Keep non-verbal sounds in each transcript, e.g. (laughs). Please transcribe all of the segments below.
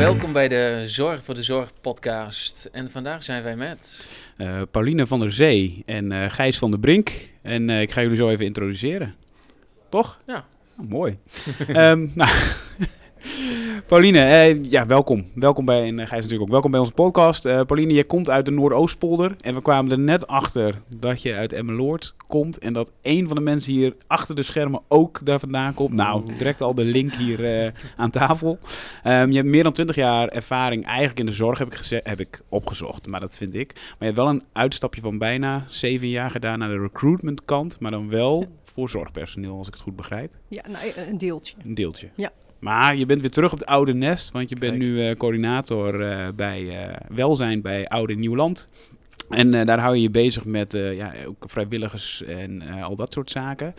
welkom bij de Zorg voor de Zorg podcast. En vandaag zijn wij met... Uh, Pauline van der Zee en uh, Gijs van der Brink. En uh, ik ga jullie zo even introduceren. Toch? Ja. Oh, mooi. um, (laughs) nou, (laughs) Pauline, eh, ja, welkom. Welkom bij, en uh, Gijs natuurlijk ook, welkom bij onze podcast. Uh, Pauline, je komt uit de Noordoostpolder en we kwamen er net achter dat je uit Emmeloord komt en dat een van de mensen hier achter de schermen ook daar vandaan komt. Nou, direct al de link hier uh, aan tafel. Um, je hebt meer dan 20 jaar ervaring eigenlijk in de zorg, heb ik, heb ik opgezocht, maar dat vind ik. Maar je hebt wel een uitstapje van bijna 7 jaar gedaan naar de recruitment kant, maar dan wel voor zorgpersoneel, als ik het goed begrijp. Ja, nou, een deeltje. Een deeltje. Ja. Maar je bent weer terug op het oude nest, want je bent Kijk. nu uh, coördinator uh, bij uh, welzijn bij Oude Nieuwland. En daar hou je je bezig met ja, ook vrijwilligers en al dat soort zaken.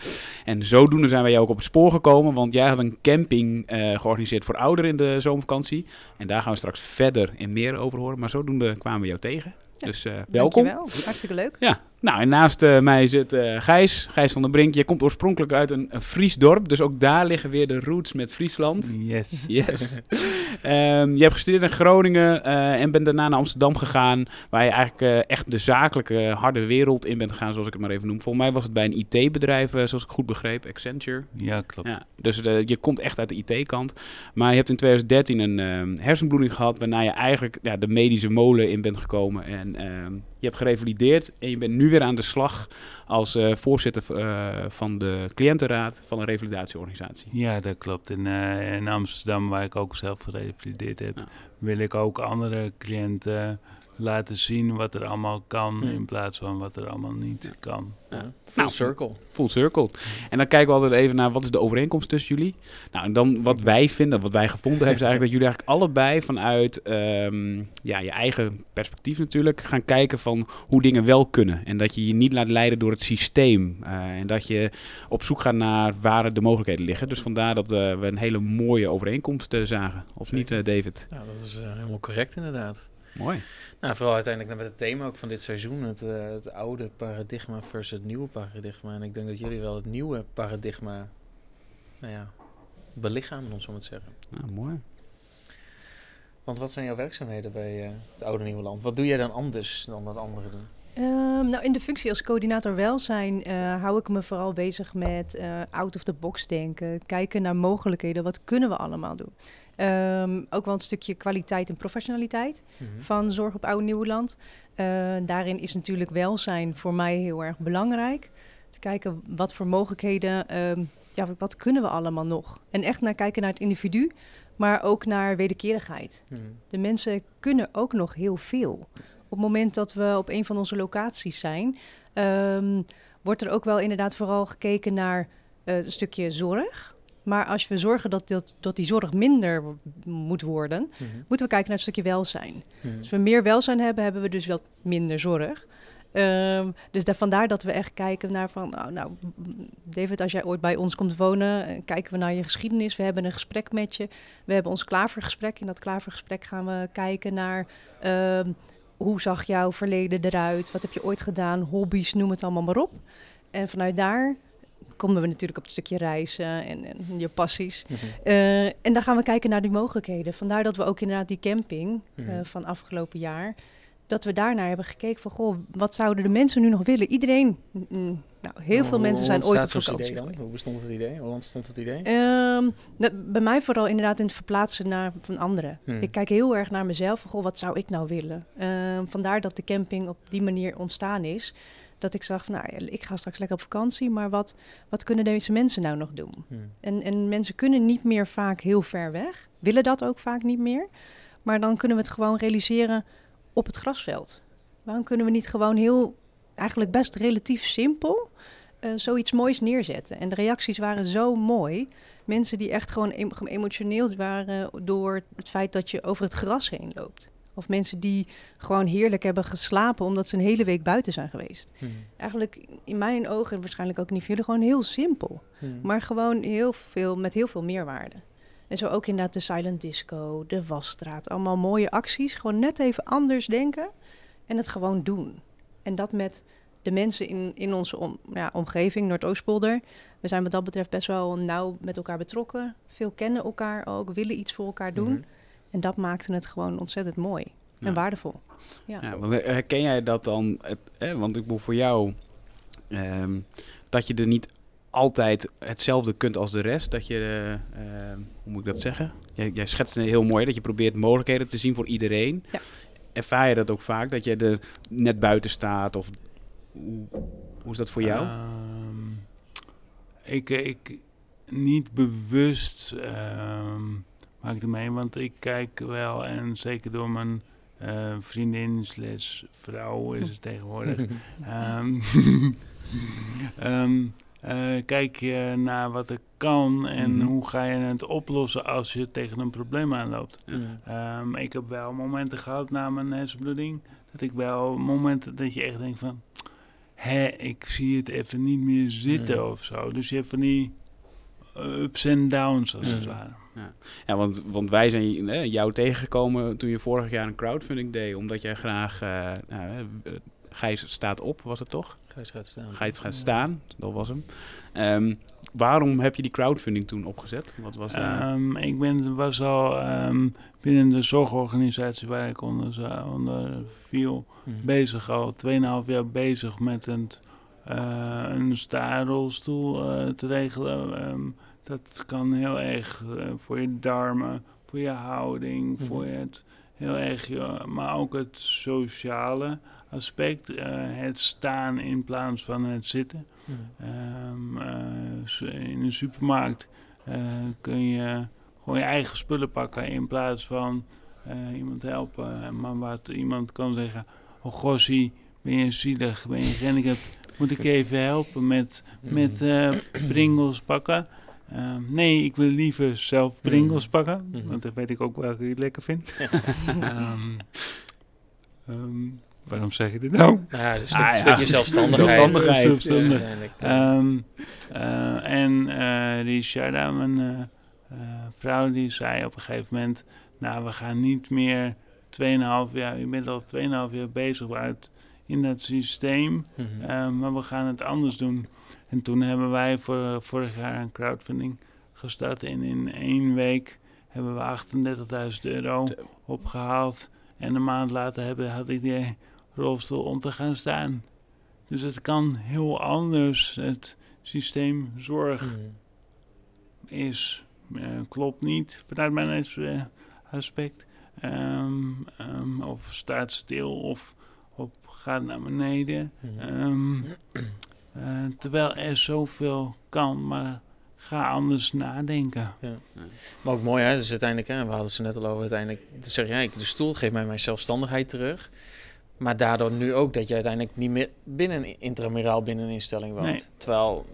En zodoende zijn wij jou ook op het spoor gekomen, want jij had een camping georganiseerd voor ouderen in de zomervakantie. En daar gaan we straks verder en meer over horen. Maar zodoende kwamen we jou tegen. Ja, dus welkom. Dankjewel, hartstikke leuk. Ja, nou, en naast uh, mij zit uh, Gijs, Gijs van der Brink. Je komt oorspronkelijk uit een, een Fries dorp, dus ook daar liggen weer de roots met Friesland. Yes. Yes. (laughs) um, je hebt gestudeerd in Groningen uh, en bent daarna naar Amsterdam gegaan, waar je eigenlijk echt de zakelijke harde wereld in bent gegaan, zoals ik het maar even noem. Volgens mij was het bij een IT-bedrijf, zoals ik goed begreep, Accenture. Ja, klopt. Ja, dus je komt echt uit de IT-kant. Maar je hebt in 2013 een hersenbloeding gehad, waarna je eigenlijk ja, de medische molen in bent gekomen en je hebt gerevalideerd en je bent nu weer aan de slag als uh, voorzitter uh, van de cliëntenraad van een revalidatieorganisatie. Ja, dat klopt. In, uh, in Amsterdam, waar ik ook zelf gerevalideerd heb. Wil ik ook andere cliënten laten zien wat er allemaal kan Hmm. ja. in plaats van wat er allemaal niet ja. kan. Ja. Full circle. Full circle. En dan kijken we altijd even naar wat is de overeenkomst tussen jullie. Nou, en dan wat wij vinden, wat wij gevonden hebben, is eigenlijk dat jullie eigenlijk allebei vanuit um, ja, je eigen perspectief natuurlijk gaan kijken van hoe dingen wel kunnen. En dat je je niet laat leiden door het systeem. Uh, en dat je op zoek gaat naar waar de mogelijkheden liggen. Dus vandaar dat uh, we een hele mooie overeenkomst uh, zagen. Of Zeker. niet, David? Ja, dat is eh, helemaal correct inderdaad. Mooi. Nou, vooral uiteindelijk met het thema ook van dit seizoen. Het, uh, het oude paradigma versus het nieuwe paradigma. En ik denk dat jullie wel het nieuwe paradigma nou ja, belichamen, om zo maar te zeggen. Nou, mooi. Want wat zijn jouw werkzaamheden bij uh, het oude nieuwe land? Wat doe jij dan anders dan dat anderen doen? Um, nou, in de functie als coördinator welzijn uh, hou ik me vooral bezig met uh, out of the box denken. Kijken naar mogelijkheden. Wat kunnen we allemaal doen? Um, ook wel een stukje kwaliteit en professionaliteit mm -hmm. van Zorg op Oude Nieuwland. Uh, daarin is natuurlijk welzijn voor mij heel erg belangrijk. Te kijken wat voor mogelijkheden, um, ja, wat kunnen we allemaal nog? En echt naar kijken naar het individu, maar ook naar wederkerigheid. Mm -hmm. De mensen kunnen ook nog heel veel. Op het moment dat we op een van onze locaties zijn, um, wordt er ook wel inderdaad vooral gekeken naar uh, een stukje zorg. Maar als we zorgen dat, dat, dat die zorg minder moet worden, mm -hmm. moeten we kijken naar het stukje welzijn. Mm -hmm. Als we meer welzijn hebben, hebben we dus wel minder zorg. Um, dus daar, vandaar dat we echt kijken naar van, oh, nou, David, als jij ooit bij ons komt wonen, kijken we naar je geschiedenis. We hebben een gesprek met je. We hebben ons klavergesprek. In dat klavergesprek gaan we kijken naar um, hoe zag jouw verleden eruit? Wat heb je ooit gedaan? Hobby's, noem het allemaal maar op. En vanuit daar komen we natuurlijk op het stukje reizen en, en je passies. Mm -hmm. uh, en dan gaan we kijken naar die mogelijkheden. Vandaar dat we ook inderdaad die camping mm -hmm. uh, van afgelopen jaar... dat we daarnaar hebben gekeken van... goh, wat zouden de mensen nu nog willen? Iedereen... Mm, nou, heel veel mensen zijn ooit op vakantie idee? Hoe bestond het idee? Hoe ontstond het idee? Um, bij mij vooral inderdaad in het verplaatsen naar, van anderen. Hmm. Ik kijk heel erg naar mezelf. Van, goh, wat zou ik nou willen? Um, vandaar dat de camping op die manier ontstaan is dat ik zag, van, nou, ik ga straks lekker op vakantie, maar wat, wat kunnen deze mensen nou nog doen? Hmm. En, en mensen kunnen niet meer vaak heel ver weg, willen dat ook vaak niet meer. Maar dan kunnen we het gewoon realiseren op het grasveld. Waarom kunnen we niet gewoon heel, eigenlijk best relatief simpel, uh, zoiets moois neerzetten? En de reacties waren zo mooi. Mensen die echt gewoon geëmotioneerd waren door het feit dat je over het gras heen loopt. Of mensen die gewoon heerlijk hebben geslapen omdat ze een hele week buiten zijn geweest. Hmm. Eigenlijk in mijn ogen, en waarschijnlijk ook niet voor jullie, gewoon heel simpel. Hmm. Maar gewoon heel veel, met heel veel meerwaarde. En zo ook inderdaad de silent disco, de wasstraat. Allemaal mooie acties. Gewoon net even anders denken en het gewoon doen. En dat met de mensen in, in onze om, ja, omgeving, Noordoostpolder. We zijn wat dat betreft best wel nauw met elkaar betrokken. Veel kennen elkaar ook, willen iets voor elkaar doen. Mm -hmm. En dat maakte het gewoon ontzettend mooi Ja. en waardevol. Ja. Ja, want eh, herken jij dat dan? Het, eh, want ik bedoel voor jou ehm, dat je er niet altijd hetzelfde kunt als de rest. Dat je, eh, eh, hoe moet ik dat zeggen? Jij, jij schetst het heel mooi dat je probeert mogelijkheden te zien voor iedereen. Ja. Ervaar je dat ook vaak dat je er net buiten staat? Of hoe, hoe is dat voor jou? Ehm, ik, ik niet bewust ehm, maak ik ermee, want ik kijk wel en zeker door mijn eh, vriendin slash vrouw is het tegenwoordig. (laughs) Ehm, (laughs) eh, kijk je naar wat er kan en Mhm. hoe ga je het oplossen als je tegen een probleem aanloopt. Mm. Ehm, ik heb wel momenten gehad na mijn hersenbloeding. Dat ik wel momenten dat je echt denkt van... Hé, ik zie het even niet meer zitten Mm. of zo. Dus je hebt van die ups en downs als het ware. Ja, want, want wij zijn jou tegengekomen toen je vorig jaar een crowdfunding deed. Omdat jij graag, eh nou, eh, Gijs staat op, was het toch? Gijs gaat staan. Gijs gaat staan, dat was hem. Ehm, waarom heb je die crowdfunding toen opgezet? Wat was? Ehm, ik ben, was al ehm, binnen de zorgorganisatie waar ik onder, za- onder viel... Mhm. bezig, al 2,5 jaar bezig met een, eh een staarrolstoel eh, te regelen. Ehm, dat kan heel erg eh, voor je darmen, voor je houding, Mhm. voor het heel erg, maar ook het sociale aspect. eh, het staan in plaats van het zitten. Ehm, eh, in een supermarkt eh, kun je gewoon je eigen spullen pakken in plaats van iemand helpen. Maar wat iemand kan zeggen, oh gossie, ben je zielig, ben je gehandicapt, moet ik (laughs) even helpen met, met Mhm. eh (clears throat) Pringles pakken? Ehm, nee, ik wil liever zelf Pringles Mhm. pakken, Mhm. want dan weet ik ook welke ik lekker vind. (laughs) Ehm, ehm, waarom zeg je dit nou? Nou ja, een stuk- Ah, ja. stukje zelfstandigheid. Eh. Eh, en eh Richarda, mijn eh, eh, vrouw, die zei op een gegeven moment... Nou, we gaan niet meer 2,5 jaar... Je bent al 2,5 jaar bezig uit in dat systeem. Mhm. eh, maar we gaan het anders doen. En toen hebben wij voor, vorig jaar een crowdfunding gestart. En in één week hebben we 38.000 euro opgehaald. En een maand later hebben, had ik die rolstoel om te gaan staan. Dus het kan heel anders. Het systeem zorg Mhm. is, eh, klopt niet vanuit mijn eh, aspect. Ehm, ehm, of staat stil of gaat naar beneden. Mhm. Ehm, eh, terwijl er zoveel kan, maar ga anders nadenken. Maar ook mooi, hè? Dus uiteindelijk, hè, we hadden ze net al over, uiteindelijk dus zeg jij, de stoel geeft mij mijn zelfstandigheid terug. Maar daardoor nu ook dat je uiteindelijk niet meer binnen intramuraal binnen een instelling woont. Nee. Terwijl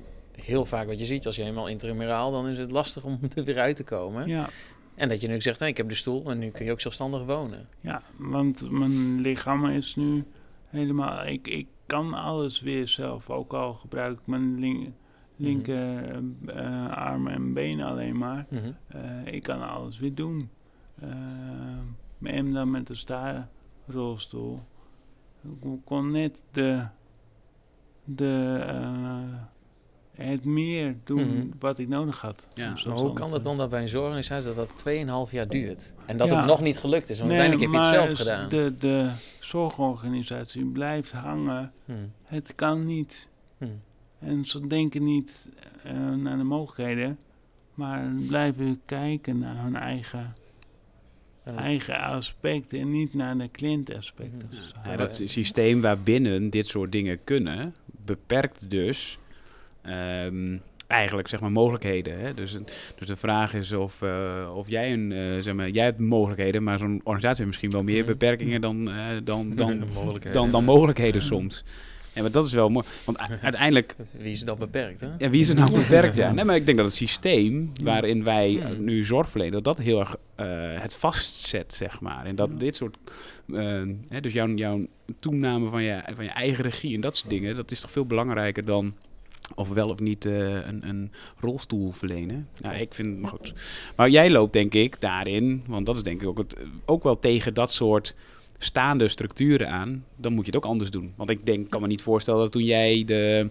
heel vaak wat je ziet, als je eenmaal intramuraal, dan is het lastig om er weer uit te komen. Ja, En dat je nu zegt, nee, ik heb de stoel en nu kun je ook zelfstandig wonen. ja, want mijn lichaam is nu helemaal... Ik, ik kan alles weer zelf, ook al gebruik ik mijn link, linker eh, arm en been alleen maar. Mhm. Eh, ik kan alles weer doen. Eh en dan met de staarrolstoel. Ik kon net de, de, eh, het meer doen Mhm. wat ik nodig had. Ja, Maar hoe kan dat dan dat bij een zorgorganisatie dat dat 2,5 jaar duurt? En dat Ja. het nog niet gelukt is, want Nee, uiteindelijk heb je het zelf gedaan. De, de zorgorganisatie blijft hangen. Mhm. Het kan niet. Mhm. En ze denken niet eh, naar de mogelijkheden, maar blijven kijken naar hun eigen, eigen aspecten en niet naar de cliëntaspecten. Mhm. Ja, dat systeem waarbinnen dit soort dingen kunnen, beperkt dus ehm, eigenlijk zeg maar mogelijkheden. Hè? Dus, dus de vraag is of, eh, of jij een, eh, zeg maar, jij hebt mogelijkheden, maar zo'n organisatie heeft misschien wel meer Mhm. beperkingen dan, eh, dan, (laughs) dan, De mogelijkheden. dan, dan mogelijkheden soms. Ja, maar dat is wel mooi. Want (laughs) uiteindelijk Wie is dat beperkt, hè? ja, wie is er nou (laughs) beperkt? Ja. Nee, maar ik denk dat het systeem waarin wij eh, nu zorg verlenen, dat dat heel erg het vastzet, zeg maar. En dat dit soort, hè, dus jouw, jouw toename van je, van je eigen regie en dat soort dingen, dat is toch veel belangrijker dan of wel of niet eh, een, een rolstoel verlenen. Nou, ik vind het maar goed. Maar jij loopt denk ik daarin, want dat is denk ik ook, het, ook wel tegen dat soort staande structuren aan, dan moet je het ook anders doen. Want ik denk, kan me niet voorstellen dat toen jij de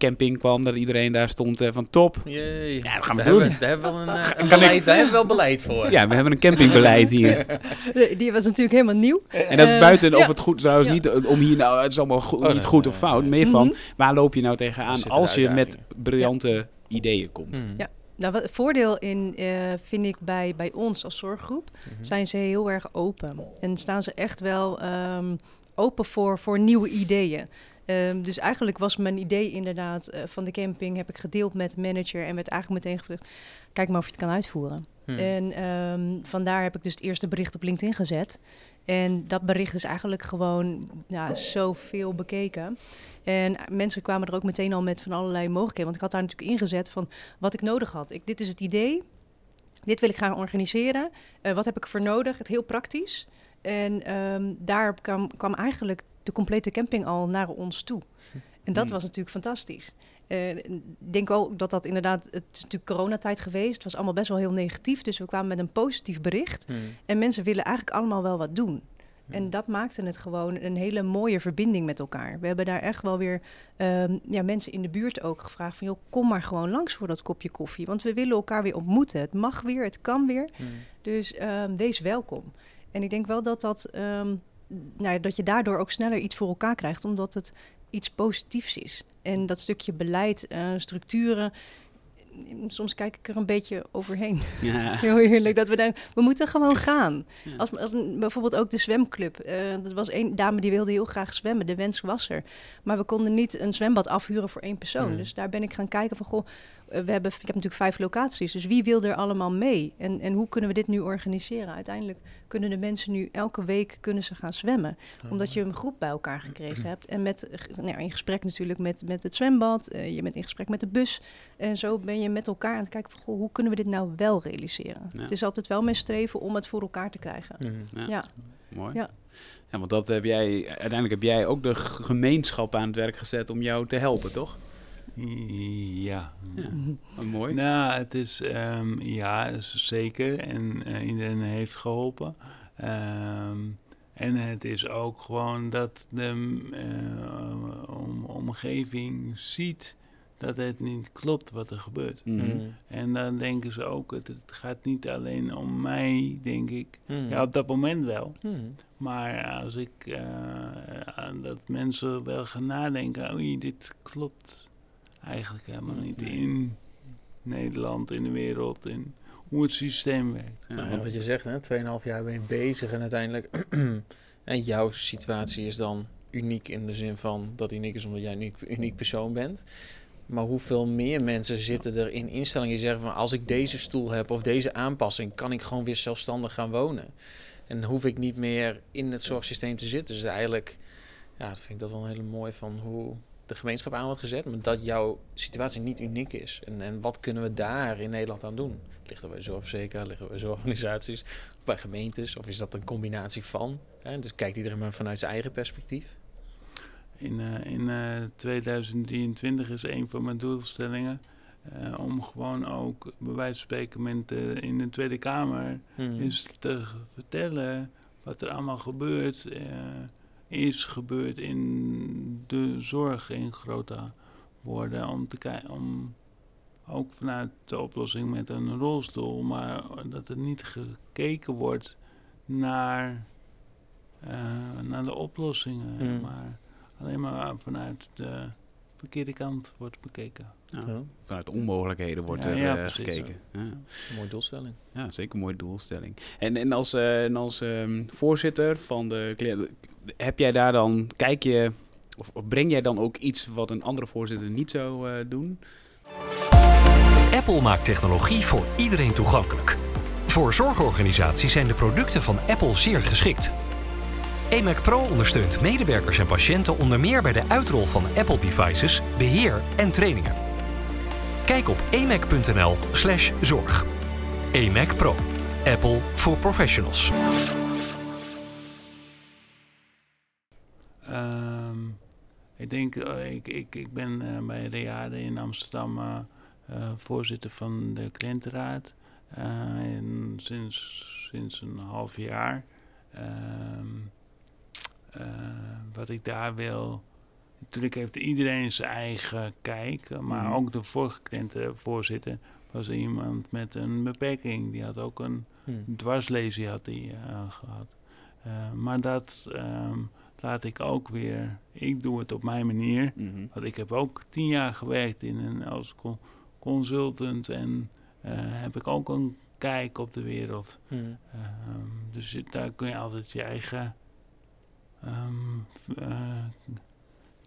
camping kwam, dat iedereen daar stond eh, van top. Jee. Ja, dat gaan we daar doen. Hebben, daar hebben we wel een, (laughs) eh, een Kan ik- beleid, daar hebben we wel beleid voor. Ja, we hebben een campingbeleid hier. (laughs) Die was natuurlijk helemaal nieuw. En dat is Eh, buiten of het goed trouwens Ja. niet om hier nou, het is allemaal goed, Oh, niet goed nee, of fout. nee. Meer van, Mhm. waar loop je nou tegenaan als je met briljante ideeën komt? Mm. Ja. Nou, wat het voordeel in eh, vind ik bij, bij ons als zorggroep Mhm. zijn ze heel erg open. En staan ze echt wel ehm, open voor, voor nieuwe ideeën. Ehm, dus eigenlijk was mijn idee inderdaad eh, van de camping... heb ik gedeeld met manager en werd eigenlijk meteen gevraagd... kijk maar of je het kan uitvoeren. Mm. En ehm, vandaar heb ik dus het eerste bericht op LinkedIn gezet. En dat bericht is eigenlijk gewoon ja, zoveel bekeken. En mensen kwamen er ook meteen al met van allerlei mogelijkheden. Want ik had daar natuurlijk ingezet van wat ik nodig had. Ik, dit is het idee. Dit wil ik gaan organiseren. Eh, wat heb ik voor nodig? Het heel praktisch. En ehm, daar kwam, kwam eigenlijk de complete camping al naar ons toe. En dat Hmm. was natuurlijk fantastisch. Eh, Ik denk ook dat dat inderdaad... Het is natuurlijk coronatijd geweest. Het was allemaal best wel heel negatief. Dus we kwamen met een positief bericht. Mm. En mensen willen eigenlijk allemaal wel wat doen. Mm. En dat maakte het gewoon een hele mooie verbinding met elkaar. We hebben daar echt wel weer ehm, ja, mensen in de buurt ook gevraagd van... joh, kom maar gewoon langs voor dat kopje koffie. Want we willen elkaar weer ontmoeten. Het mag weer, het kan weer. Mm. Dus ehm, wees welkom. En ik denk wel dat, dat, ehm, nou, ja, dat je daardoor ook sneller iets voor elkaar krijgt... omdat het iets positiefs is. En dat stukje beleid, eh, structuren... Soms kijk ik er een beetje overheen. Ja. (laughs) Heel eerlijk, dat we denken, we moeten gewoon gaan. Ja. Als, als bijvoorbeeld ook de zwemclub. Eh, dat was één dame die wilde heel graag zwemmen. De wens was er. Maar we konden niet een zwembad afhuren voor één persoon. Dus daar ben ik gaan kijken van, goh, we hebben, ik heb natuurlijk vijf locaties. Dus wie wil er allemaal mee? En, en hoe kunnen we dit nu organiseren? Uiteindelijk kunnen de mensen nu elke week kunnen ze gaan zwemmen. Omdat je een groep bij elkaar gekregen hebt. En met, eh, nou, ja, in gesprek natuurlijk met, met het zwembad. eh, je bent in gesprek met de bus. En zo ben je met elkaar aan het kijken van... Goh, hoe kunnen we dit nou wel realiseren? Ja. Het is altijd wel mijn streven om het voor elkaar te krijgen. Mm. Ja. Ja. Mooi. Ja. Ja, want dat heb jij, uiteindelijk heb jij ook de gemeenschap aan het werk gezet om jou te helpen, toch? Ja. Ja. Oh, mooi. Nou, het is, ehm, ja, is zeker. En eh, iedereen heeft geholpen. Ehm, en het is ook gewoon dat de eh, om- omgeving ziet dat het niet klopt wat er gebeurt. Mhm. Mm. En dan denken ze ook, het, het gaat niet alleen om mij, denk ik. Mm. Ja, op dat moment wel. Mm. Maar als ik eh, aan dat mensen wel gaan nadenken, oei, dit klopt eigenlijk helemaal niet in Nederland, in de wereld, in hoe het systeem werkt. Ja, Nou, wat je zegt, hè, 2,5 jaar ben je bezig en uiteindelijk... (clears throat) en jouw situatie is dan uniek in de zin van dat uniek is omdat jij een uniek, uniek persoon bent. Maar hoeveel meer mensen zitten er in instellingen die zeggen van... als ik deze stoel heb of deze aanpassing... kan ik gewoon weer zelfstandig gaan wonen. En hoef ik niet meer in het zorgsysteem te zitten. Dus eigenlijk, ja, dat vind ik dat wel een hele mooi van hoe de gemeenschap aan wordt gezet. Maar dat jouw situatie niet uniek is. En, en wat kunnen we daar in Nederland aan doen? Ligt dat bij zorgverzekeraars, ligt dat bij zorgorganisaties, of bij gemeentes? Of is dat een combinatie van? Hè? Dus kijkt iedereen maar vanuit zijn eigen perspectief? In, eh, in eh, 2023 is een van mijn doelstellingen eh, om gewoon ook, bij wijze van spreken, met, in de Tweede Kamer Hmm. is te vertellen wat er allemaal gebeurt, eh, is gebeurd in de zorg in grote woorden. Om te kijken, om ook vanuit de oplossing met een rolstoel, maar dat er niet gekeken wordt naar, eh, naar de oplossingen, Mm. maar alleen maar vanuit de verkeerde kant wordt bekeken. Ja. Ja, Vanuit onmogelijkheden wordt Ja, er ja, eh, precies, gekeken. Mooie doelstelling. ja, zeker een mooie doelstelling. En, en als, eh, en als ehm, voorzitter van de cliënt, heb jij daar dan, kijk je, of, of breng jij dan ook iets wat een andere voorzitter niet zou eh, doen? Apple maakt technologie voor iedereen toegankelijk. Voor zorgorganisaties zijn de producten van Apple zeer geschikt. eMac Pro ondersteunt medewerkers en patiënten onder meer bij de uitrol van Apple devices, beheer en trainingen. Kijk op emac.nl/slash zorg. eMac Pro. Apple voor professionals. Ehm, ik denk, eh, ik, ik, ik ben eh, bij Reade in Amsterdam eh, voorzitter van de cliëntenraad. En sinds, sinds een half jaar. Ehm, eh, wat ik daar wil, natuurlijk heeft iedereen zijn eigen kijk, maar Mhm. ook de vorige cliëntenvoorzitter was iemand met een beperking. Die had ook een Hmm. dwarslesie had die, eh, gehad. Eh, maar dat ehm, laat ik ook weer. Ik doe het op mijn manier. Mhm. Want ik heb ook tien jaar gewerkt in een, als co- consultant en heb ik ook een kijk op de wereld. Hmm. Ehm, dus daar kun je altijd je eigen ehm, eh,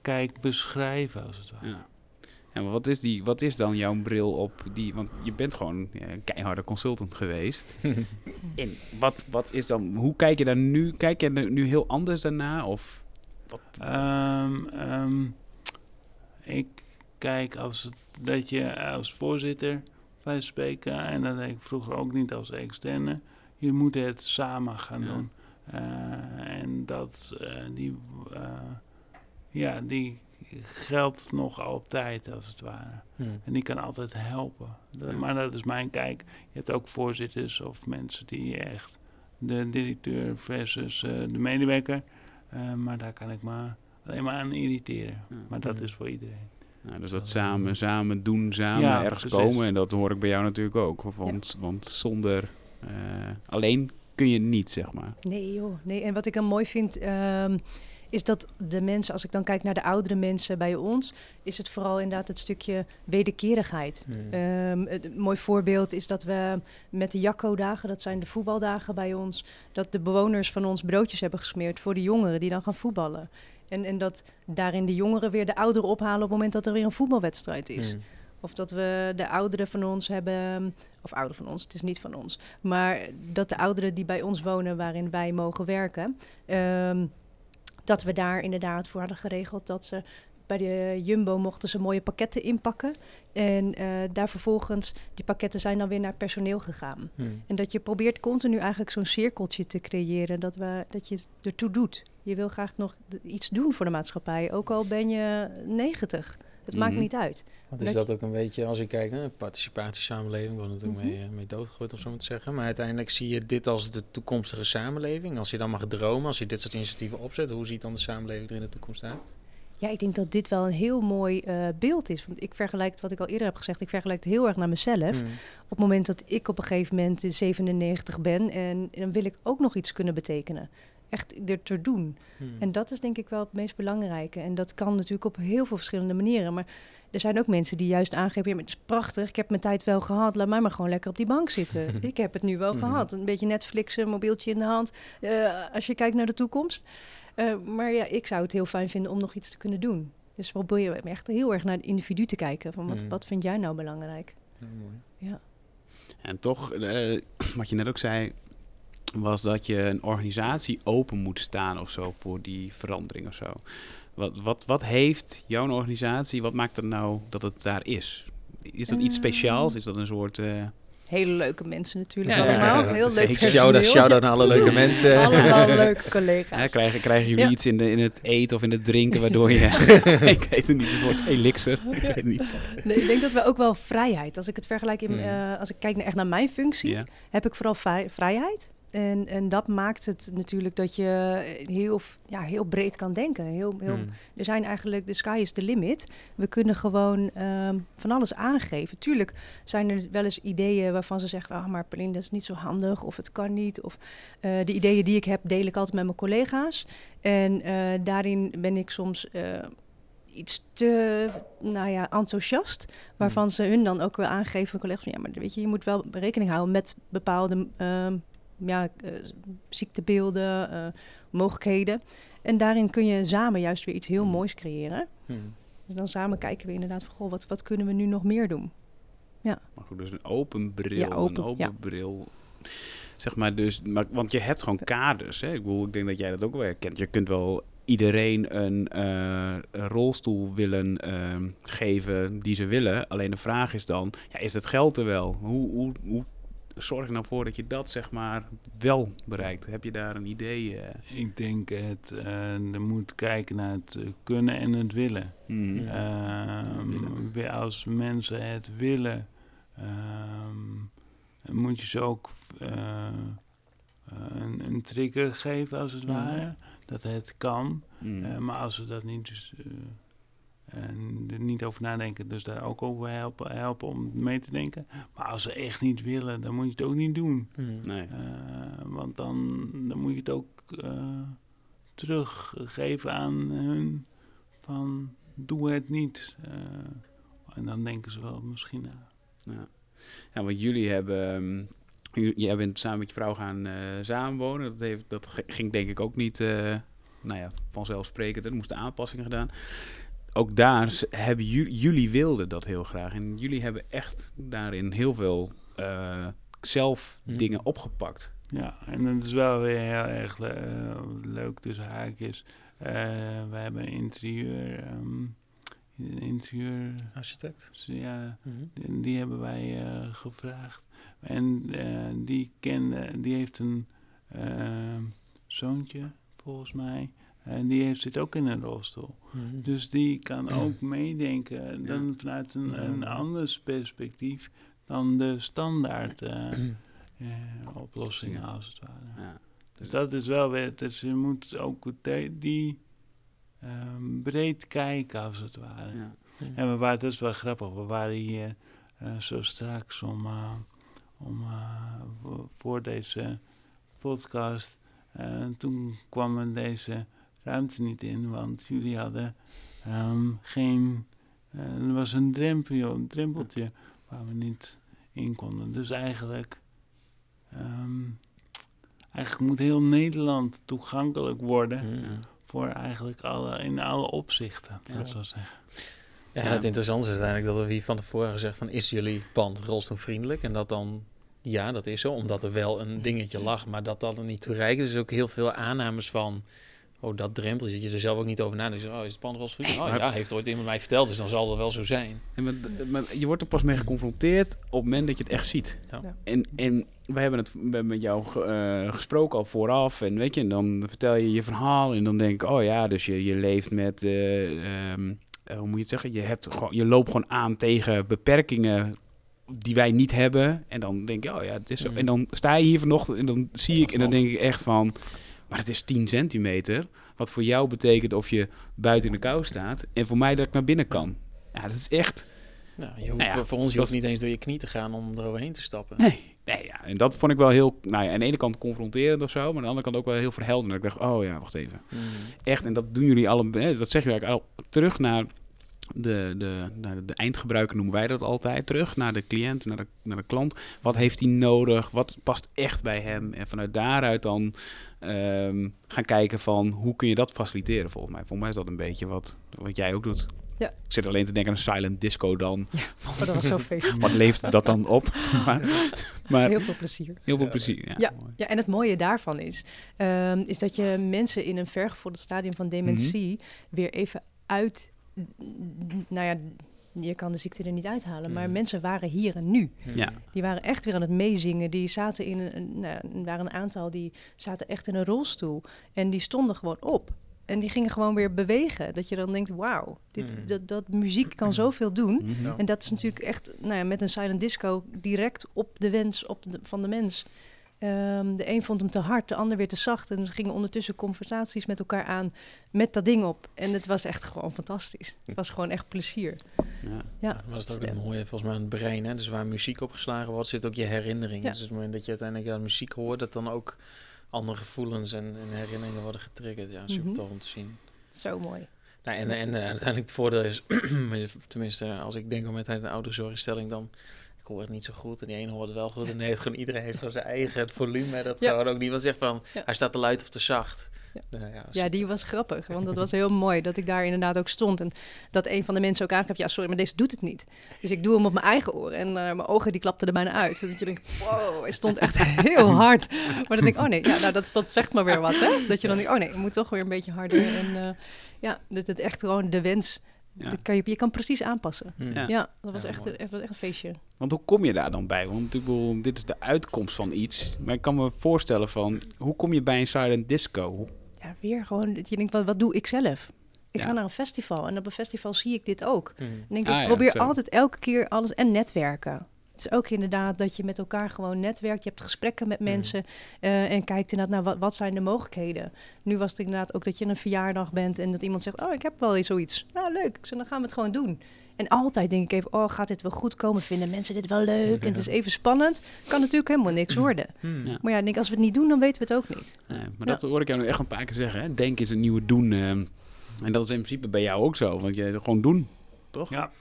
kijk beschrijven, als het ware. Ja. Maar wat is, die, wat is dan jouw bril op die... Want je bent gewoon ja, een keiharde consultant geweest. (laughs) En wat, wat is dan... Hoe kijk je daar nu... Kijk je er nu heel anders daarna? Of... Wat, Ehm, ehm, ik kijk als het, dat je als voorzitter bij spreken, en dat deed ik vroeger ook niet als externe, je moet het samen gaan Ja. doen. Eh, en dat eh, die, eh, ja, die geldt nog altijd als het ware. Hmm. En die kan altijd helpen. Dat- maar dat is mijn kijk. Je hebt ook voorzitters of mensen die echt de directeur versus eh, de medewerker. Eh, maar daar kan ik me alleen maar aan irriteren. Ja. Maar dat Mhm. is voor iedereen. nou, dus dat samen, samen doen, samen Ja, ergens precies. komen. En dat hoor ik bij jou natuurlijk ook. Want, want zonder... eh, alleen kun je niet, zeg maar. Nee joh, nee. En wat ik dan mooi vind, ehm, is dat de mensen, als ik dan kijk naar de oudere mensen bij ons, is het vooral inderdaad het stukje wederkerigheid. Hmm. Ehm, het- een mooi voorbeeld is dat we met de Jacco-dagen, dat zijn de voetbaldagen bij ons, dat de bewoners van ons broodjes hebben gesmeerd voor de jongeren die dan gaan voetballen. En, en dat daarin de jongeren weer de ouderen ophalen op het moment dat er weer een voetbalwedstrijd is. Hmm. Of dat we de ouderen van ons hebben, of ouderen van ons, het is niet van ons, maar dat de ouderen die bij ons wonen, waarin wij mogen werken, ehm, dat we daar inderdaad voor hadden geregeld dat ze bij de Jumbo mochten ze mooie pakketten inpakken. En eh, daar vervolgens, die pakketten zijn dan weer naar personeel gegaan. Hmm. En dat je probeert continu eigenlijk zo'n cirkeltje te creëren, dat, we, dat je het ertoe doet. Je wil graag nog iets doen voor de maatschappij, ook al ben je 90. Het maakt Mhm. niet uit. Want is Dat dat ook een beetje, als je kijkt naar de participatiesamenleving, wordt natuurlijk Mhm. mee, eh, mee doodgegooid of zo moet zeggen. Maar uiteindelijk zie je dit als de toekomstige samenleving. Als je dan mag dromen, als je dit soort initiatieven opzet, hoe ziet dan de samenleving er in de toekomst uit? Ja, ik denk dat dit wel een heel mooi eh, beeld is. Want ik vergelijk, wat ik al eerder heb gezegd, ik vergelijk het heel erg naar mezelf. Hmm. Op het moment dat ik op een gegeven moment in 97 ben en dan wil ik ook nog iets kunnen betekenen. Echt er te doen. Hmm. En dat is denk ik wel het meest belangrijke. En dat kan natuurlijk op heel veel verschillende manieren. Maar er zijn ook mensen die juist aangeven, ja, maar het is prachtig, ik heb mijn tijd wel gehad, laat mij maar gewoon lekker op die bank zitten. (laughs) ik heb het nu wel Mhm. gehad. Een beetje Netflix, een mobieltje in de hand, eh, als je kijkt naar de toekomst. Eh, maar ja, ik zou het heel fijn vinden om nog iets te kunnen doen. Dus probeer je echt heel erg naar het individu te kijken. Van wat, Mhm. wat vind jij nou belangrijk? Ja, mooi. Ja. En toch, eh, (clears throat) wat je net ook zei, was dat je een organisatie open moet staan of zo voor die verandering of zo. Wat, wat, wat heeft jouw organisatie, wat maakt het nou dat het daar is? Is dat iets Ehm. speciaals? Is dat een soort... eh, Hele leuke mensen natuurlijk Ja, allemaal. dat heel is leuk personeel. Shout-out shout naar alle leuke (laughs) mensen. Allemaal leuke collega's. krijgen, krijgen jullie Ja. iets in, de, in het eten of in het drinken waardoor je... (laughs) (laughs) ik weet het niet, een soort elixir. Ik weet het niet. Nee, ik denk dat we ook wel vrijheid. Als ik het vergelijk, in, Mm. eh, als ik kijk naar, echt naar mijn functie, Ja. heb ik vooral vrij- vrijheid. En, en dat maakt het natuurlijk dat je heel, f- ja, heel breed kan denken. Heel, heel, Hmm. Er zijn eigenlijk, de sky is the limit. We kunnen gewoon ehm, van alles aangeven. Tuurlijk zijn er wel eens ideeën waarvan ze zeggen... ah, maar Pauline, dat is niet zo handig of het kan niet. Of eh, de ideeën die ik heb, deel ik altijd met mijn collega's. En eh, daarin ben ik soms... eh, iets te nou ja, enthousiast. Waarvan ze hun dan ook weer aangeven, collega's, van ja, maar weet je, je moet wel rekening houden met bepaalde ehm, ja, eh, ziektebeelden, eh, mogelijkheden. En daarin kun je samen juist weer iets heel moois creëren. Hmm. Dus dan samen kijken we inderdaad van, goh, wat, wat kunnen we nu nog meer doen? Maar goed, dus een open bril. Ja, open, een open ja. bril. Zeg maar dus, maar, want je hebt gewoon kaders. Hè? Ik, bedoel, ik denk dat jij dat ook wel herkent. Je kunt wel iedereen een, eh, een rolstoel willen ehm, geven die ze willen. Alleen de vraag is dan, ja, is het geld er wel? Hoe, hoe, hoe zorg je nou voor dat je dat zeg maar wel bereikt? Heb je daar een idee? eh? Ik denk het, eh er moet kijken naar het eh, kunnen en het willen. Ja. Willen. weer als mensen het willen, ehm, moet je ze ook eh, een, een trigger geven als het ware. dat het kan. Mm. Eh, maar als we dat niet, dus, en er niet over nadenken, dus daar ook over helpen, helpen om mee te denken. Maar als ze echt niet willen, dan moet je het ook niet doen. Mm. nee. Eh, want dan, dan moet je het ook eh, teruggeven aan hun van doe het niet. Eh, en dan denken ze wel misschien na. Ja. ja, want jullie hebben... ehm, jij bent samen met je vrouw gaan eh, samenwonen. Dat, heeft, dat ging denk ik ook niet eh, nou ja, vanzelfsprekend. Er moesten aanpassingen gedaan. Ook daar hebben jullie, jullie wilden dat heel graag. En jullie hebben echt daarin heel veel eh, zelf Hmm. dingen opgepakt. Ja, en dat is wel weer heel erg le- eh, leuk tussen haakjes. Eh we hebben een interieur, ehm, een interieur, Architect. ja, Mhm. die, die hebben wij eh, gevraagd. En eh, die kende, die heeft een zoontje, volgens mij. En die heeft, zit ook in een rolstoel. Mhm. Dus die kan (clears throat) ook meedenken, dan Ja. vanuit een, Ja. een ander perspectief dan de standaard eh, (clears throat) eh, oplossingen, als het ware. Ja. Dus dat is wel weer, dus je moet ook die ehm, breed kijken, als het ware. Ja. En we waren, dat is wel grappig, we waren hier eh, zo straks om, eh, om eh, voor- deze podcast. eh, En toen kwam deze ruimte niet in, want jullie hadden ehm, geen, eh, er was een drempeltje, een drempeltje waar we niet in konden. Dus eigenlijk, ehm, eigenlijk moet heel Nederland toegankelijk worden Mhm. voor eigenlijk alle, in alle opzichten, Ja. dat zou zeggen. Ja, en het interessante is uiteindelijk dat we hier van tevoren gezegd van is jullie pand rolstoelvriendelijk? En dat dan, ja, dat is zo, omdat er wel een dingetje lag, maar dat dat er niet toe reikt. Er is ook heel veel aannames van, oh, dat drempeltje, dat je er zelf ook niet over nadenkt. Oh, is het pand rolstoelvriendelijk? Oh maar- ja, heeft ooit iemand mij verteld, dus dan zal dat wel zo zijn. En maar, maar je wordt er pas mee geconfronteerd op het moment dat je het echt ziet. Ja. Ja. En, en we hebben het we hebben met jou eh, gesproken al vooraf. En weet je, en dan vertel je je verhaal. En dan denk ik, oh ja, dus je, je leeft met, eh, ehm, eh, hoe moet je het zeggen? Je, hebt gewoon, je loopt gewoon aan tegen beperkingen die wij niet hebben. En dan denk je, oh ja, het is zo. Mhm. En dan sta je hier vanochtend en dan zie ik en dan denk ik echt van, maar het is 10 centimeter. Wat voor jou betekent of je buiten in de kou staat. En voor mij dat ik naar binnen kan. Ja, dat is echt... Nou, je hoeft, Nou ja, voor- ons je hoeft niet eens door je knie te gaan om er overheen te stappen. Nee. Nee, ja, en dat vond ik wel heel, nou ja, aan de ene kant confronterend of zo, maar aan de andere kant ook wel heel verhelderend. Ik dacht, oh ja, wacht even. Mhm. Echt, en dat doen jullie alle, hè, dat zeggen jullie eigenlijk al terug naar de, de, de eindgebruiker, noemen wij dat altijd. Terug naar de cliënt, naar de, naar de klant. Wat heeft hij nodig? Wat past echt bij hem? En vanuit daaruit dan ehm, gaan kijken van, hoe kun je dat faciliteren volgens mij. Volgens mij is dat een beetje wat, wat jij ook doet. Ja. Ik zit alleen te denken aan een silent disco dan. Oh, dat was zo (laughs) feest. Wat leeft dat dan op? (laughs) (laughs) maar maar Heel veel plezier. heel veel plezier. Ja, Ja. Ja, en het mooie daarvan is, ehm, is dat je mensen in een vergevorderd stadium van dementie weer even uit, nou ja, je kan de ziekte er niet uithalen, maar Mhm. mensen waren hier en nu. Ja. Die waren echt weer aan het meezingen. Die zaten in een, nou, er waren een aantal die zaten echt in een rolstoel en die stonden gewoon op. En die gingen gewoon weer bewegen. Dat je dan denkt, wauw, dit, Mhm. dat, dat muziek kan zoveel doen. Mhm. En dat is natuurlijk echt nou ja, met een silent disco direct op de wens op de, van de mens. Ehm, de een vond hem te hard, de ander weer te zacht. En ze gingen ondertussen conversaties met elkaar aan met dat ding op. En het was echt gewoon fantastisch. Het was gewoon echt plezier. Ja. Ja, dat is ook het mooie volgens mij aan het brein. Hè? Dus waar muziek opgeslagen wordt, zit ook je herinnering. Ja. Dus op het moment dat je uiteindelijk aan muziek hoort, dat dan ook andere gevoelens en, en herinneringen worden getriggerd. Ja, super Mhm. tof om te zien. zo mooi. Nou, en, en eh, uiteindelijk het voordeel is, (clears throat) tenminste als ik denk om met een ouderzorgstelling, dan ik hoor het niet zo goed en die ene hoort het wel goed en (laughs) heeft gewoon, iedereen heeft gewoon zijn eigen het volume. Dat Ja. gewoon ook niemand zegt van, Ja. hij staat te luid of te zacht. Ja. Nou ja, die was grappig. Want dat was (laughs) heel mooi dat ik daar inderdaad ook stond. En dat een van de mensen ook aangaf, ja sorry, maar deze doet het niet. Dus ik doe hem op mijn eigen oor. En eh, mijn ogen die klapten er bijna uit. Dat je denkt, wow, hij stond echt (laughs) heel hard. Maar dan denk ik, oh nee, ja, nou, dat, dat zegt maar weer wat. Hè? Dat je dan denkt, oh nee, je moet toch weer een beetje harder. En eh, ja, dat het echt gewoon de wens, Ja. kan je, je kan precies aanpassen. Hm. Ja. Ja, dat was, Ja, echt, was echt een feestje. Want hoe kom je daar dan bij? Want ik bedoel, dit is de uitkomst van iets. Maar ik kan me voorstellen van, hoe kom je bij een silent disco? Ja, weer gewoon, dat je denkt, wat, wat doe ik zelf? Ik Ja. ga naar een festival en op een festival zie ik dit ook. Hm. En denk, Ah, ik ja, probeer zo. altijd elke keer alles en netwerken. Het is ook inderdaad dat je met elkaar gewoon netwerkt. Je hebt gesprekken met Mm. mensen eh, en kijkt inderdaad naar wat, wat zijn de mogelijkheden. Nu was het inderdaad ook dat je een verjaardag bent en dat iemand zegt, oh, ik heb wel eens zoiets. Nou, leuk. Ik zeg, dan gaan we het gewoon doen. En altijd denk ik even, oh, gaat dit wel goed komen? Vinden mensen dit wel leuk? En het is even spannend. Kan natuurlijk helemaal niks worden. Hmm. Ja. Maar ja, ik denk, als we het niet doen, dan weten we het ook niet. Nee, maar dat hoor ik jou nu echt een paar keer zeggen. Hè? Denk is het nieuwe doen. ehm. en dat is in principe bij jou ook zo. Want je gewoon doen, toch? Ja.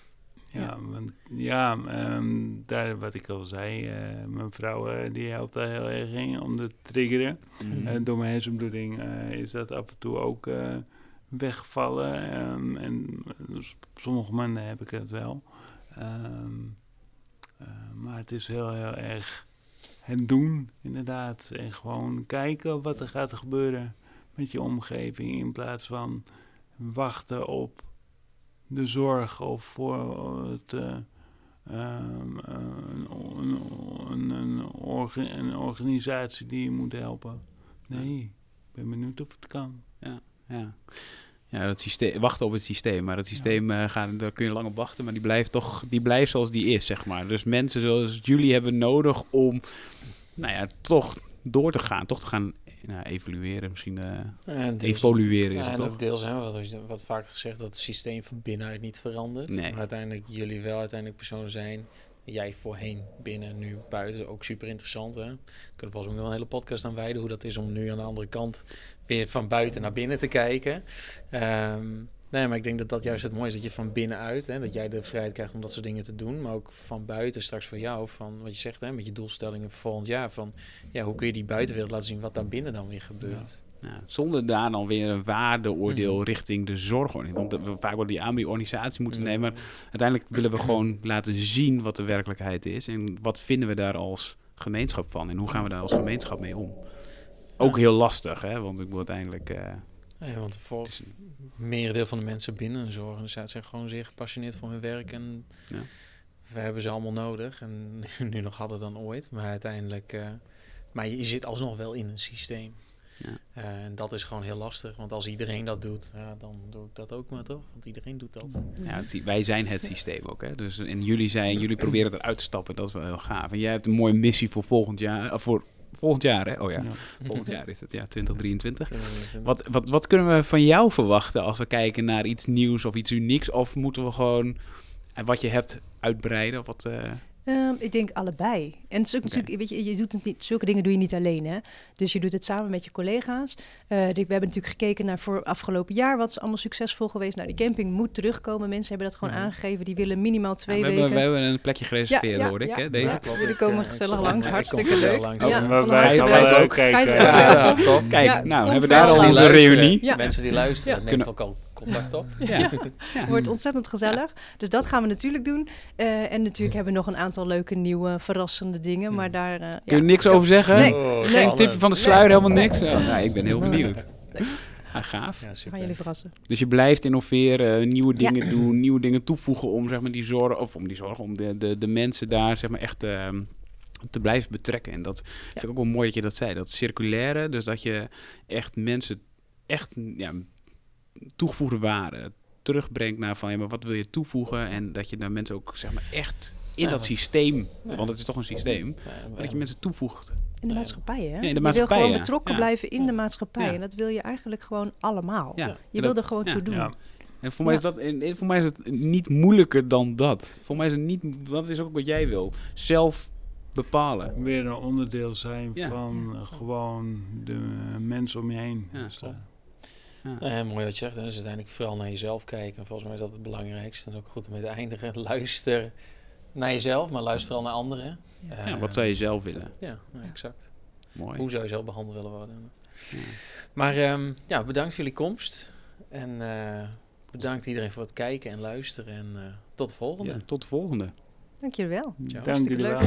Ja, want, ja ehm, daar wat ik al zei, eh, mijn vrouw eh, die helpt daar heel erg in om te triggeren. Mhm. Eh, door mijn hersenbloeding is dat af en toe ook weggevallen. ehm, en op sommige momenten heb ik het wel. Ehm, eh, maar het is heel, heel erg het doen, inderdaad. En gewoon kijken wat er gaat gebeuren met je omgeving. In plaats van wachten op de zorg of voor het... eh, ehm, eh, een, een, een, een, orga- een organisatie die je moet helpen. Nee, ik ben benieuwd of het kan. Ja. Ja, dat systeem, wachten op het systeem. Maar dat systeem, eh, gaat, daar kun je lang op wachten. Maar die blijft toch, die blijft zoals die is, zeg maar. Dus mensen zoals jullie hebben nodig om, nou ja, toch door te gaan. Toch te gaan nou, evalueren, misschien En deels- evolueren is ja, het en toch? ook deels, hè, wat, wat vaak gezegd, dat het systeem van binnenuit niet verandert. Nee. Maar uiteindelijk jullie wel uiteindelijk personen zijn. Jij voorheen binnen, nu buiten. Ook super interessant. Hè? Kunnen we volgens mij nog een hele podcast aan wijden. Hoe dat is om nu aan de andere kant weer van buiten naar binnen te kijken. Ehm, nee, maar ik denk dat dat juist het mooie is. Dat je van binnenuit, hè, dat jij de vrijheid krijgt om dat soort dingen te doen. Maar ook van buiten straks voor jou. Van wat je zegt, hè, met je doelstellingen voor volgend jaar. Van ja, hoe kun je die buitenwereld laten zien wat daar binnen dan weer gebeurt. Ja, zonder daar dan weer een waardeoordeel Mhm. richting de zorg. Want dat we vaak worden die aan die organisatie moeten Mm. nemen. Maar uiteindelijk willen we gewoon laten zien wat de werkelijkheid is. En wat vinden we daar als gemeenschap van? En hoe gaan we daar als gemeenschap mee om? Ook heel lastig, hè? Want ik bedoel uiteindelijk... eh, Ja, want voor Het merendeel van de mensen binnen een zorgorganisatie zijn gewoon zeer gepassioneerd voor hun werk. En Ja. we hebben ze allemaal nodig. En (laughs) nu nog harder dan ooit. Maar uiteindelijk... eh, maar je, zit alsnog wel in een systeem. Ja. Eh, en dat is gewoon heel lastig. Want als iedereen dat doet, ja, dan doe ik dat ook maar toch? Want iedereen doet dat. Ja, het, wij zijn het systeem ook. Hè? Dus, en jullie zijn, jullie (clears throat) proberen eruit te stappen. Dat is wel heel gaaf. En jij hebt een mooie missie voor volgend jaar. Of voor volgend jaar, hè? Oh ja, volgend jaar is het. Ja, 2023. Wat, wat, wat kunnen we van jou verwachten als we kijken naar iets nieuws of iets unieks? Of moeten we gewoon eh, wat je hebt uitbreiden? Of wat, eh, Ehm, ik denk allebei. En het is ook natuurlijk, weet je, je doet het niet, zulke dingen doe je niet alleen, hè? Dus je doet het samen met je collega's. Eh, we hebben natuurlijk gekeken naar voor afgelopen jaar wat is allemaal succesvol geweest. Nou, die camping moet terugkomen. Mensen hebben dat gewoon Mhm. aangegeven. Die willen minimaal twee we, weken. hebben, we hebben een plekje gereserveerd, Ja, ja, hoor ik. ja. Hè, Ja, klopt. jullie komen gezellig langs, hartstikke leuk. Langs. Ja, we van wij gaan ook. kijken. Ja. Kijk, Ja, nou, hebben we daar al onze reunie. Ja. Mensen die luisteren, Ja. neem Kunnen- ook al contact op. Ja. Wordt ontzettend gezellig. Dus dat gaan we natuurlijk doen. Eh, en natuurlijk hebben we nog een aantal leuke, nieuwe, verrassende dingen. Maar daar... eh, Kun ja, je niks ik- over zeggen? Nee. Oh, Geen nee. tipje van de sluier, helemaal niks? Oh, nou, ik ben heel benieuwd. Ah, gaaf. Ja, super. gaan jullie verrassen. Dus je blijft innoveren, nieuwe Ja. dingen doen, nieuwe dingen toevoegen om zeg maar die zorg, of om die zorg, om de, de, de mensen daar zeg maar echt ehm, te blijven betrekken. En dat vind ik ook wel mooi dat je dat zei, dat circulaire, dus dat je echt mensen echt ja, toegevoegde waarde terugbrengt naar van ja, maar wat wil je toevoegen en dat je daar mensen ook zeg maar echt in Ja. dat systeem, Ja. want het is toch een systeem, Ja, maar dat je mensen toevoegt. In de maatschappij, hè? in de je wil gewoon ja. betrokken Ja. blijven in de maatschappij. Ja. En dat wil je eigenlijk gewoon allemaal. Ja. Je wil er gewoon ja. toe doen. Ja. En voor mij, is dat, en- voor mij is het niet moeilijker dan dat. Voor mij is het niet, dat is ook wat jij wil. Zelf bepalen. Weer een onderdeel zijn Ja. van gewoon de mensen om je heen. Ja, Klopt. eh, Ja, mooi wat je zegt. hè. Dus uiteindelijk vooral naar jezelf kijken. En volgens mij is dat het belangrijkste. En ook goed om mee te eindigen. (laughs) Luister naar jezelf, maar luister vooral naar anderen. Ja. Ja, Eh, wat zou je zelf willen? Ja, nou, exact. Mooi. Hoe zou je zelf behandeld willen worden? Ja. Maar ehm, ja, bedankt voor jullie komst. En eh, bedankt iedereen voor het kijken en luisteren. En eh, tot de volgende. Ja, tot de volgende. Dank je wel. Ciao. Dank jullie wel.